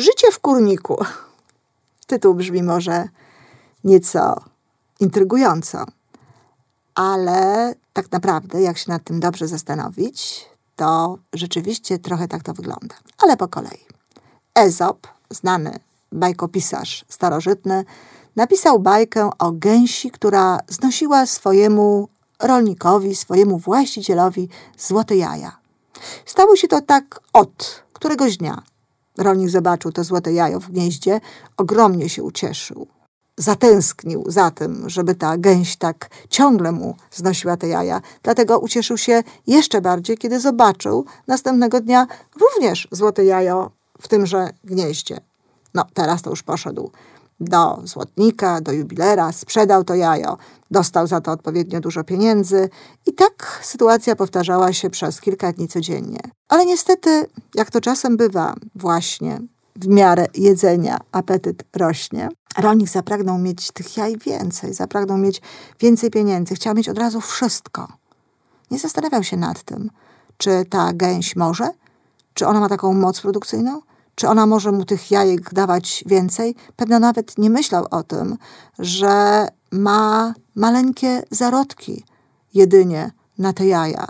Życie w kurniku. Tytuł brzmi może nieco intrygująco, ale tak naprawdę, jak się nad tym dobrze zastanowić, to rzeczywiście trochę tak to wygląda. Ale po kolei. Ezop, znany bajkopisarz starożytny, napisał bajkę o gęsi, która znosiła swojemu rolnikowi, swojemu właścicielowi złote jaja. Stało się to tak od któregoś dnia. Rolnik zobaczył to złote jajo w gnieździe, ogromnie się ucieszył. Zatęsknił za tym, żeby ta gęś tak ciągle mu znosiła te jaja. Dlatego ucieszył się jeszcze bardziej, kiedy zobaczył następnego dnia również złote jajo w tymże gnieździe. No, teraz to już poszedł do złotnika, do jubilera, sprzedał to jajo, dostał za to odpowiednio dużo pieniędzy i tak sytuacja powtarzała się przez kilka dni codziennie. Ale niestety, jak to czasem bywa, właśnie w miarę jedzenia apetyt rośnie. Rolnik zapragnął mieć tych jaj więcej, zapragnął mieć więcej pieniędzy, chciał mieć od razu wszystko. Nie zastanawiał się nad tym, czy ta gęś może, czy ona ma taką moc produkcyjną, czy ona może mu tych jajek dawać więcej? Pewno nawet nie myślał o tym, że ma maleńkie zarodki jedynie na te jaja,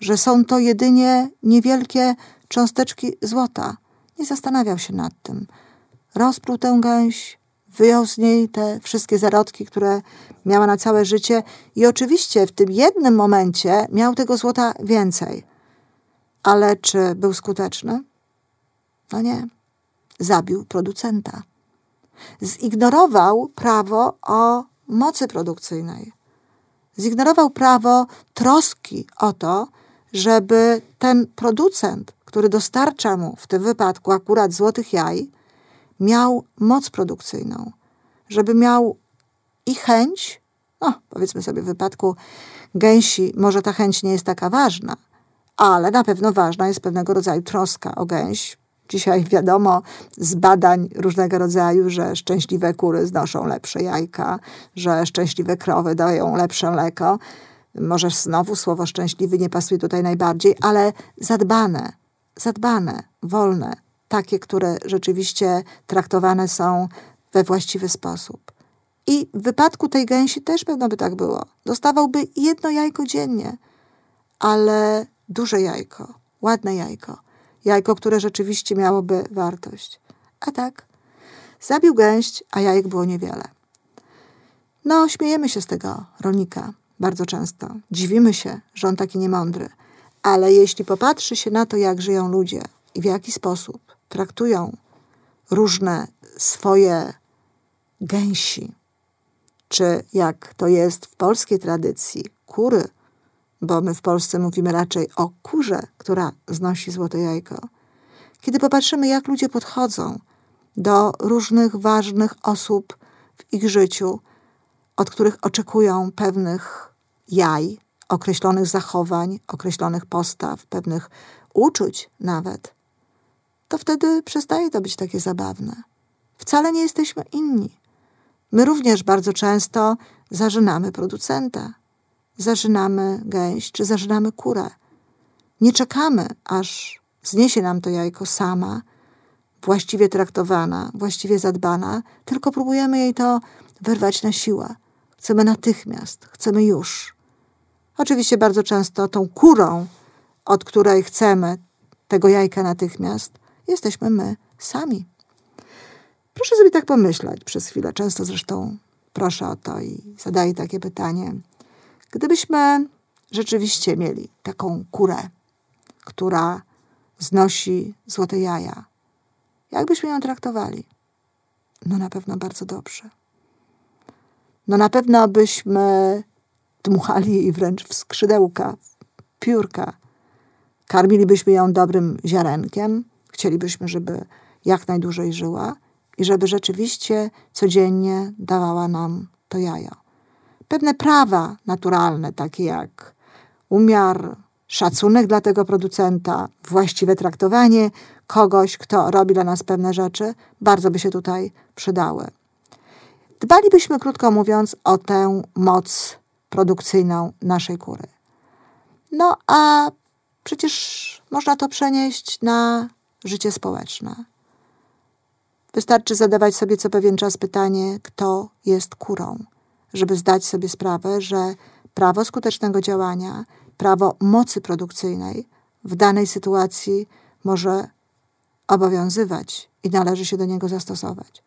że są to jedynie niewielkie cząsteczki złota. Nie zastanawiał się nad tym. Rozprół tę gęś, wyjął z niej te wszystkie zarodki, które miała na całe życie i oczywiście w tym jednym momencie miał tego złota więcej. Ale czy był skuteczny? No nie. Zabił producenta. Zignorował prawo o mocy produkcyjnej. Zignorował prawo troski o to, żeby ten producent, który dostarcza mu w tym wypadku akurat złotych jaj, miał moc produkcyjną, żeby miał i chęć, no powiedzmy sobie w wypadku gęsi, może ta chęć nie jest taka ważna, ale na pewno ważna jest pewnego rodzaju troska o gęś, Dzisiaj wiadomo z badań różnego rodzaju, że szczęśliwe kury znoszą lepsze jajka, że szczęśliwe krowy dają lepsze mleko. Może znowu słowo szczęśliwy nie pasuje tutaj najbardziej, ale zadbane, zadbane, wolne, takie, które rzeczywiście traktowane są we właściwy sposób. I w wypadku tej gęsi też pewno by tak było. Dostawałby jedno jajko dziennie, ale duże jajko, ładne jajko jajko, które rzeczywiście miałoby wartość. A tak, zabił gęść, a jajek było niewiele. No, śmiejemy się z tego rolnika bardzo często. Dziwimy się, że on taki niemądry. Ale jeśli popatrzy się na to, jak żyją ludzie i w jaki sposób traktują różne swoje gęsi, czy jak to jest w polskiej tradycji, kury, bo my w Polsce mówimy raczej o kurze, która znosi złote jajko. Kiedy popatrzymy, jak ludzie podchodzą do różnych ważnych osób w ich życiu, od których oczekują pewnych jaj, określonych zachowań, określonych postaw, pewnych uczuć nawet, to wtedy przestaje to być takie zabawne. Wcale nie jesteśmy inni. My również bardzo często zażynamy producenta zażynamy gęś czy zażynamy kurę. Nie czekamy, aż zniesie nam to jajko sama, właściwie traktowana, właściwie zadbana, tylko próbujemy jej to wyrwać na siłę. Chcemy natychmiast, chcemy już. Oczywiście bardzo często tą kurą, od której chcemy tego jajka natychmiast, jesteśmy my sami. Proszę sobie tak pomyśleć przez chwilę. Często zresztą proszę o to i zadaję takie pytanie. Gdybyśmy rzeczywiście mieli taką kurę, która znosi złote jaja, jak byśmy ją traktowali? No na pewno bardzo dobrze. No na pewno byśmy dmuchali jej wręcz w skrzydełka, w piórka. Karmilibyśmy ją dobrym ziarenkiem. Chcielibyśmy, żeby jak najdłużej żyła i żeby rzeczywiście codziennie dawała nam to jajo pewne prawa naturalne, takie jak umiar, szacunek dla tego producenta, właściwe traktowanie kogoś, kto robi dla nas pewne rzeczy, bardzo by się tutaj przydały. Dbalibyśmy, krótko mówiąc, o tę moc produkcyjną naszej kury. No a przecież można to przenieść na życie społeczne. Wystarczy zadawać sobie co pewien czas pytanie, kto jest kurą, żeby zdać sobie sprawę, że prawo skutecznego działania, prawo mocy produkcyjnej w danej sytuacji może obowiązywać i należy się do niego zastosować.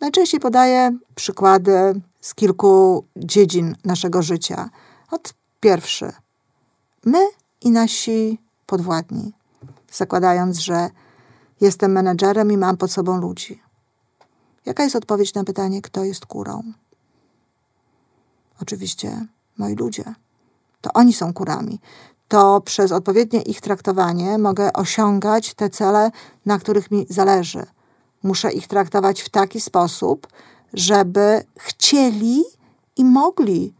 Najczęściej podaję przykłady z kilku dziedzin naszego życia. Od pierwszy. My i nasi podwładni, zakładając, że jestem menedżerem i mam pod sobą ludzi. Jaka jest odpowiedź na pytanie, kto jest kurą? Oczywiście moi ludzie. To oni są kurami. To przez odpowiednie ich traktowanie mogę osiągać te cele, na których mi zależy. Muszę ich traktować w taki sposób, żeby chcieli i mogli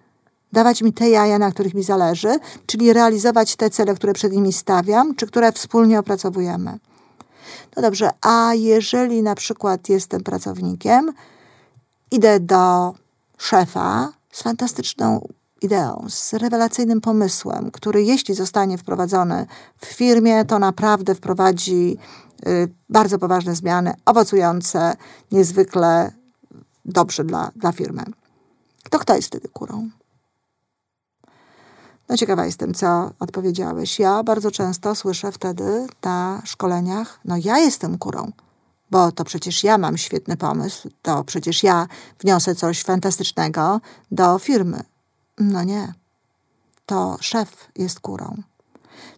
dawać mi te jaja, na których mi zależy, czyli realizować te cele, które przed nimi stawiam, czy które wspólnie opracowujemy. No dobrze, a jeżeli na przykład jestem pracownikiem, idę do szefa z fantastyczną ideą, z rewelacyjnym pomysłem, który jeśli zostanie wprowadzony w firmie, to naprawdę wprowadzi y, bardzo poważne zmiany, owocujące niezwykle dobrze dla, dla firmy. To kto jest wtedy kurą? No ciekawa jestem, co odpowiedziałeś. Ja bardzo często słyszę wtedy na szkoleniach, no ja jestem kurą, bo to przecież ja mam świetny pomysł, to przecież ja wniosę coś fantastycznego do firmy. No nie. To szef jest kurą.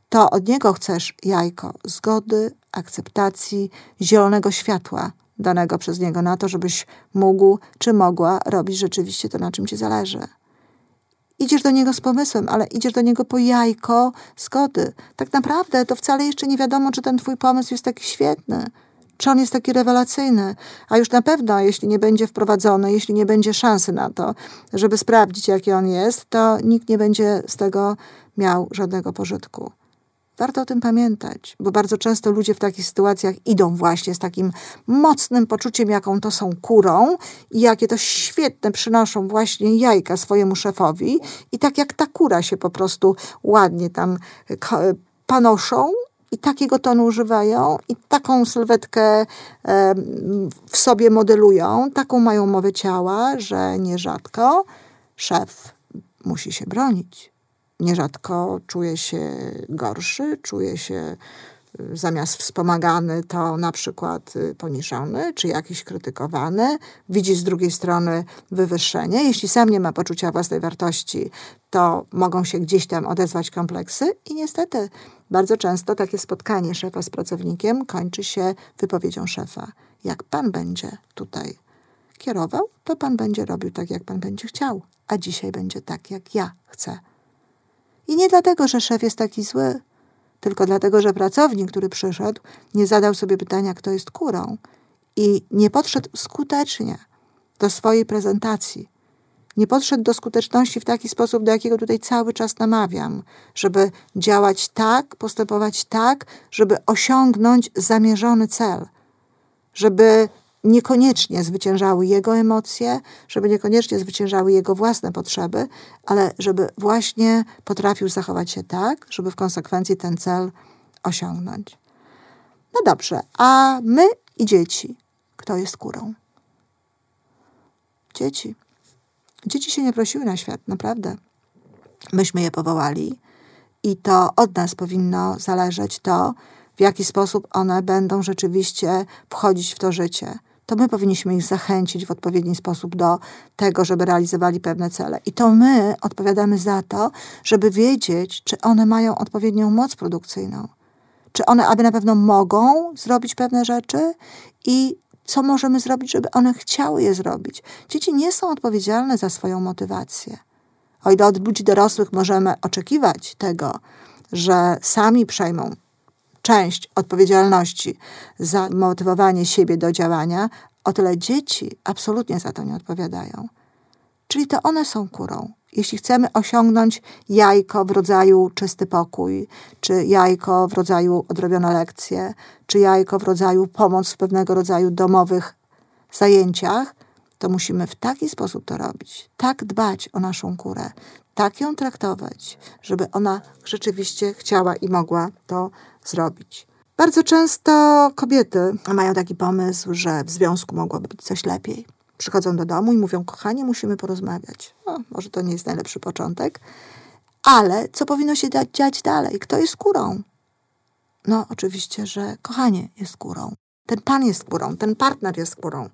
To od niego chcesz jajko zgody, akceptacji, zielonego światła danego przez niego na to, żebyś mógł czy mogła robić rzeczywiście to, na czym ci zależy. Idziesz do niego z pomysłem, ale idziesz do niego po jajko zgody. Tak naprawdę to wcale jeszcze nie wiadomo, czy ten twój pomysł jest taki świetny, czy on jest taki rewelacyjny. A już na pewno, jeśli nie będzie wprowadzony, jeśli nie będzie szansy na to, żeby sprawdzić, jaki on jest, to nikt nie będzie z tego miał żadnego pożytku. Warto o tym pamiętać, bo bardzo często ludzie w takich sytuacjach idą właśnie z takim mocnym poczuciem, jaką to są kurą i jakie to świetne przynoszą właśnie jajka swojemu szefowi i tak jak ta kura się po prostu ładnie tam panoszą i takiego tonu używają i taką sylwetkę w sobie modelują, taką mają mowę ciała, że nierzadko szef musi się bronić. Nierzadko czuje się gorszy, czuje się zamiast wspomagany, to na przykład y, poniżony, czy jakiś krytykowany, widzi z drugiej strony wywyższenie. Jeśli sam nie ma poczucia własnej wartości, to mogą się gdzieś tam odezwać kompleksy i niestety bardzo często takie spotkanie szefa z pracownikiem kończy się wypowiedzią szefa. Jak pan będzie tutaj kierował, to pan będzie robił tak, jak pan będzie chciał, a dzisiaj będzie tak, jak ja chcę. I nie dlatego, że szef jest taki zły, tylko dlatego, że pracownik, który przyszedł, nie zadał sobie pytania, kto jest kurą i nie podszedł skutecznie do swojej prezentacji. Nie podszedł do skuteczności w taki sposób, do jakiego tutaj cały czas namawiam, żeby działać tak, postępować tak, żeby osiągnąć zamierzony cel, żeby niekoniecznie zwyciężały jego emocje, żeby niekoniecznie zwyciężały jego własne potrzeby, ale żeby właśnie potrafił zachować się tak, żeby w konsekwencji ten cel osiągnąć. No dobrze, a my i dzieci. Kto jest kurą? Dzieci. Dzieci się nie prosiły na świat, naprawdę. Myśmy je powołali i to od nas powinno zależeć to, w jaki sposób one będą rzeczywiście wchodzić w to życie to my powinniśmy ich zachęcić w odpowiedni sposób do tego, żeby realizowali pewne cele. I to my odpowiadamy za to, żeby wiedzieć, czy one mają odpowiednią moc produkcyjną. Czy one aby na pewno mogą zrobić pewne rzeczy i co możemy zrobić, żeby one chciały je zrobić. Dzieci nie są odpowiedzialne za swoją motywację. O ile od ludzi dorosłych możemy oczekiwać tego, że sami przejmą część odpowiedzialności za motywowanie siebie do działania, o tyle dzieci absolutnie za to nie odpowiadają. Czyli to one są kurą. Jeśli chcemy osiągnąć jajko w rodzaju czysty pokój, czy jajko w rodzaju odrobione lekcje, czy jajko w rodzaju pomoc w pewnego rodzaju domowych zajęciach, to musimy w taki sposób to robić, tak dbać o naszą kurę, tak ją traktować, żeby ona rzeczywiście chciała i mogła to zrobić. Bardzo często kobiety mają taki pomysł, że w związku mogłoby być coś lepiej. Przychodzą do domu i mówią: Kochanie, musimy porozmawiać. No, może to nie jest najlepszy początek, ale co powinno się dziać dalej? Kto jest kurą? No, oczywiście, że kochanie jest kurą. Ten pan jest kurą, ten partner jest kurą.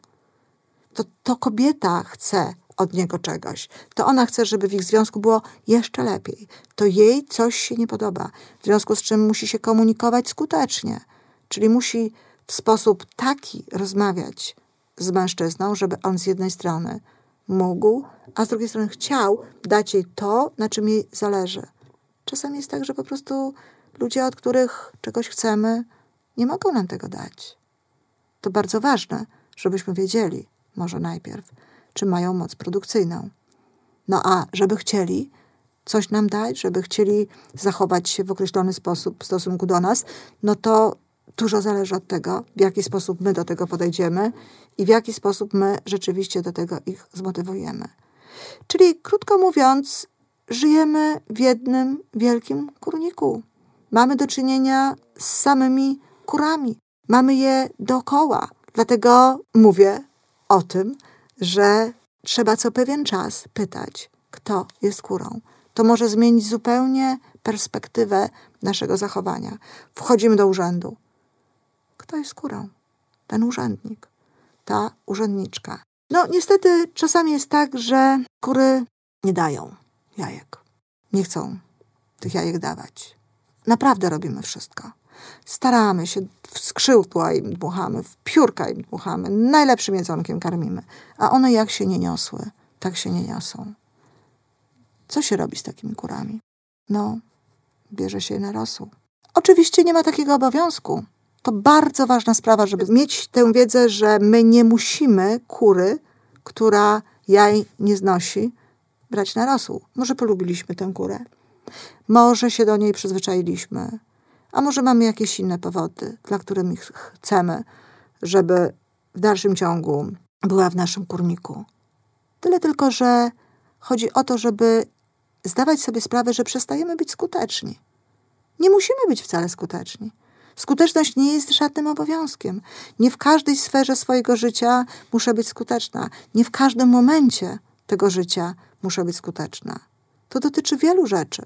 To, to kobieta chce od niego czegoś. To ona chce, żeby w ich związku było jeszcze lepiej. To jej coś się nie podoba, w związku z czym musi się komunikować skutecznie. Czyli musi w sposób taki rozmawiać z mężczyzną, żeby on z jednej strony mógł, a z drugiej strony chciał dać jej to, na czym jej zależy. Czasami jest tak, że po prostu ludzie, od których czegoś chcemy, nie mogą nam tego dać. To bardzo ważne, żebyśmy wiedzieli, może najpierw, czy mają moc produkcyjną. No a żeby chcieli coś nam dać, żeby chcieli zachować się w określony sposób w stosunku do nas, no to dużo zależy od tego, w jaki sposób my do tego podejdziemy i w jaki sposób my rzeczywiście do tego ich zmotywujemy. Czyli krótko mówiąc, żyjemy w jednym wielkim kurniku. Mamy do czynienia z samymi kurami. Mamy je dookoła. Dlatego mówię o tym, że trzeba co pewien czas pytać, kto jest kurą. To może zmienić zupełnie perspektywę naszego zachowania. Wchodzimy do urzędu. Kto jest kurą? Ten urzędnik, ta urzędniczka. No, niestety czasami jest tak, że kury nie dają jajek. Nie chcą tych jajek dawać. Naprawdę robimy wszystko. Staramy się, w skrzydła im dmuchamy, w piórka im dmuchamy, najlepszym jedzonkiem karmimy. A one jak się nie niosły, tak się nie niosą. Co się robi z takimi kurami? No, bierze się je na rosół. Oczywiście nie ma takiego obowiązku. To bardzo ważna sprawa, żeby mieć tę wiedzę, że my nie musimy kury, która jaj nie znosi, brać na rosół. Może polubiliśmy tę kurę. Może się do niej przyzwyczailiśmy. A może mamy jakieś inne powody, dla których chcemy, żeby w dalszym ciągu była w naszym kurniku. Tyle tylko, że chodzi o to, żeby zdawać sobie sprawę, że przestajemy być skuteczni. Nie musimy być wcale skuteczni. Skuteczność nie jest żadnym obowiązkiem. Nie w każdej sferze swojego życia muszę być skuteczna. Nie w każdym momencie tego życia muszę być skuteczna. To dotyczy wielu rzeczy.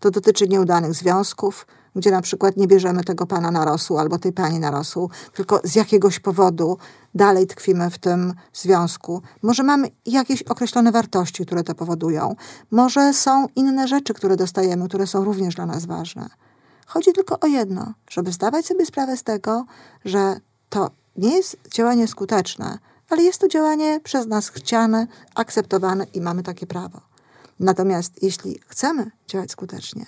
To dotyczy nieudanych związków, gdzie na przykład nie bierzemy tego pana na rosół albo tej pani na rosół, tylko z jakiegoś powodu dalej tkwimy w tym związku. Może mamy jakieś określone wartości, które to powodują. Może są inne rzeczy, które dostajemy, które są również dla nas ważne. Chodzi tylko o jedno, żeby zdawać sobie sprawę z tego, że to nie jest działanie skuteczne, ale jest to działanie przez nas chciane, akceptowane i mamy takie prawo. Natomiast jeśli chcemy działać skutecznie,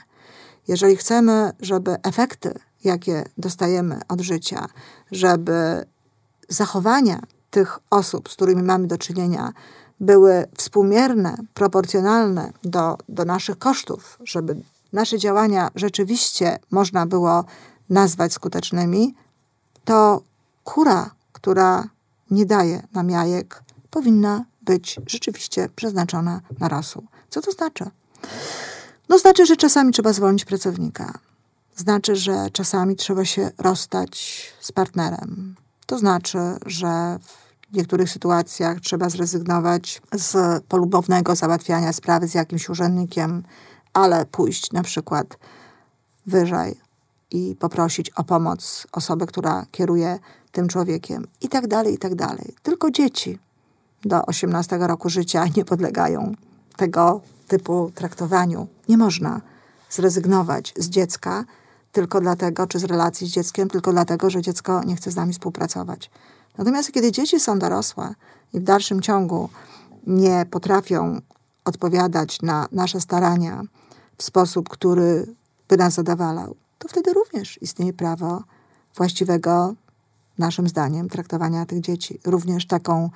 jeżeli chcemy, żeby efekty, jakie dostajemy od życia, żeby zachowania tych osób, z którymi mamy do czynienia, były współmierne, proporcjonalne do, do naszych kosztów, żeby nasze działania rzeczywiście można było nazwać skutecznymi, to kura, która nie daje nam jajek, powinna być rzeczywiście przeznaczona na rosół. Co to znaczy? No znaczy, że czasami trzeba zwolnić pracownika. Znaczy, że czasami trzeba się rozstać z partnerem. To znaczy, że w niektórych sytuacjach trzeba zrezygnować z polubownego załatwiania sprawy z jakimś urzędnikiem, ale pójść na przykład wyżej i poprosić o pomoc osobę, która kieruje tym człowiekiem i tak dalej, i tak dalej. Tylko dzieci do 18 roku życia nie podlegają tego typu traktowaniu. Nie można zrezygnować z dziecka tylko dlatego, czy z relacji z dzieckiem, tylko dlatego, że dziecko nie chce z nami współpracować. Natomiast kiedy dzieci są dorosłe i w dalszym ciągu nie potrafią odpowiadać na nasze starania w sposób, który by nas zadawalał, to wtedy również istnieje prawo właściwego, naszym zdaniem, traktowania tych dzieci. Również taką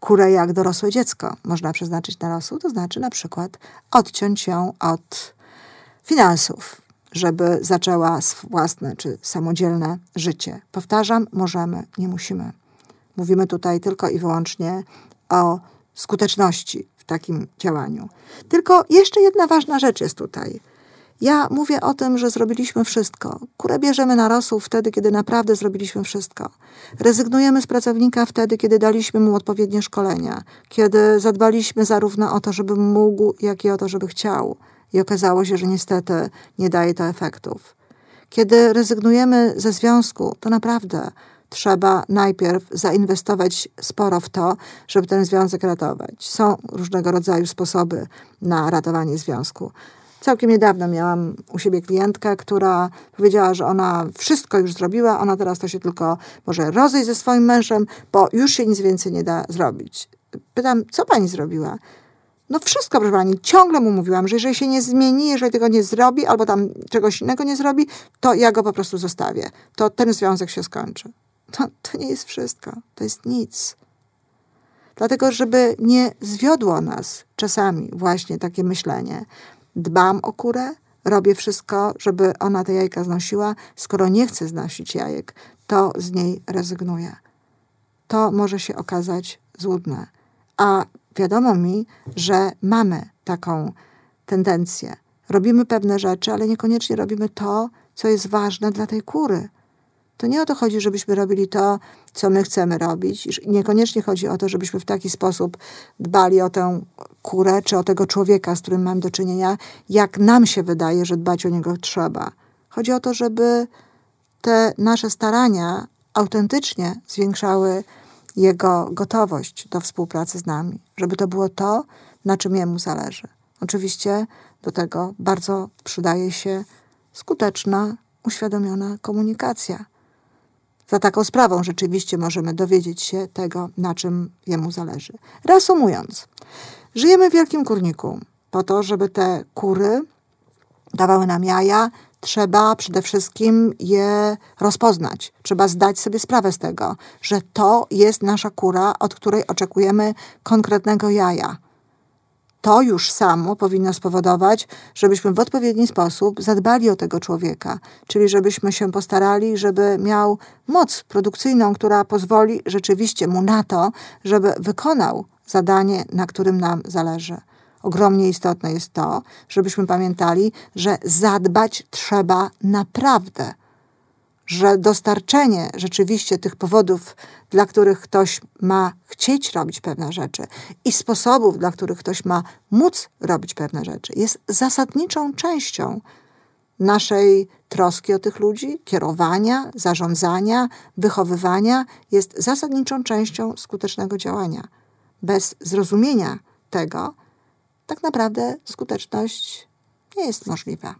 kurę jak dorosłe dziecko można przeznaczyć na rosół, to znaczy na przykład odciąć ją od finansów, żeby zaczęła własne czy samodzielne życie. Powtarzam, możemy, nie musimy. Mówimy tutaj tylko i wyłącznie o skuteczności w takim działaniu. Tylko jeszcze jedna ważna rzecz jest tutaj. Ja mówię o tym, że zrobiliśmy wszystko. Kurę bierzemy na rosół wtedy, kiedy naprawdę zrobiliśmy wszystko. Rezygnujemy z pracownika wtedy, kiedy daliśmy mu odpowiednie szkolenia, kiedy zadbaliśmy zarówno o to, żeby mógł, jak i o to, żeby chciał. I okazało się, że niestety nie daje to efektów. Kiedy rezygnujemy ze związku, to naprawdę trzeba najpierw zainwestować sporo w to, żeby ten związek ratować. Są różnego rodzaju sposoby na ratowanie związku. Całkiem niedawno miałam u siebie klientkę, która powiedziała, że ona wszystko już zrobiła, ona teraz to się tylko może rozejść ze swoim mężem, bo już się nic więcej nie da zrobić. Pytam, co pani zrobiła? No wszystko, proszę pani. Ciągle mu mówiłam, że jeżeli się nie zmieni, jeżeli tego nie zrobi, albo tam czegoś innego nie zrobi, to ja go po prostu zostawię. To ten związek się skończy. To, to nie jest wszystko. To jest nic. Dlatego, żeby nie zwiodło nas czasami właśnie takie myślenie, dbam o kurę, robię wszystko, żeby ona te jajka znosiła. Skoro nie chce znosić jajek, to z niej rezygnuję. To może się okazać złudne. A wiadomo mi, że mamy taką tendencję. Robimy pewne rzeczy, ale niekoniecznie robimy to, co jest ważne dla tej kury. To nie o to chodzi, żebyśmy robili to, co my chcemy robić. Niekoniecznie chodzi o to, żebyśmy w taki sposób dbali o tę kurę czy o tego człowieka, z którym mam do czynienia, jak nam się wydaje, że dbać o niego trzeba. Chodzi o to, żeby te nasze starania autentycznie zwiększały jego gotowość do współpracy z nami, żeby to było to, na czym jemu zależy. Oczywiście do tego bardzo przydaje się skuteczna, uświadomiona komunikacja. Za taką sprawą rzeczywiście możemy dowiedzieć się tego, na czym jemu zależy. Reasumując, żyjemy w wielkim kurniku po to, żeby te kury dawały nam jaja, trzeba przede wszystkim je rozpoznać. Trzeba zdać sobie sprawę z tego, że to jest nasza kura, od której oczekujemy konkretnego jaja to już samo powinno spowodować, żebyśmy w odpowiedni sposób zadbali o tego człowieka, czyli żebyśmy się postarali, żeby miał moc produkcyjną, która pozwoli rzeczywiście mu na to, żeby wykonał zadanie, na którym nam zależy. Ogromnie istotne jest to, żebyśmy pamiętali, że zadbać trzeba naprawdę że dostarczenie rzeczywiście tych powodów, dla których ktoś ma chcieć robić pewne rzeczy i sposobów, dla których ktoś ma móc robić pewne rzeczy, jest zasadniczą częścią naszej troski o tych ludzi, kierowania, zarządzania, wychowywania, jest zasadniczą częścią skutecznego działania. Bez zrozumienia tego, tak naprawdę skuteczność nie jest możliwa.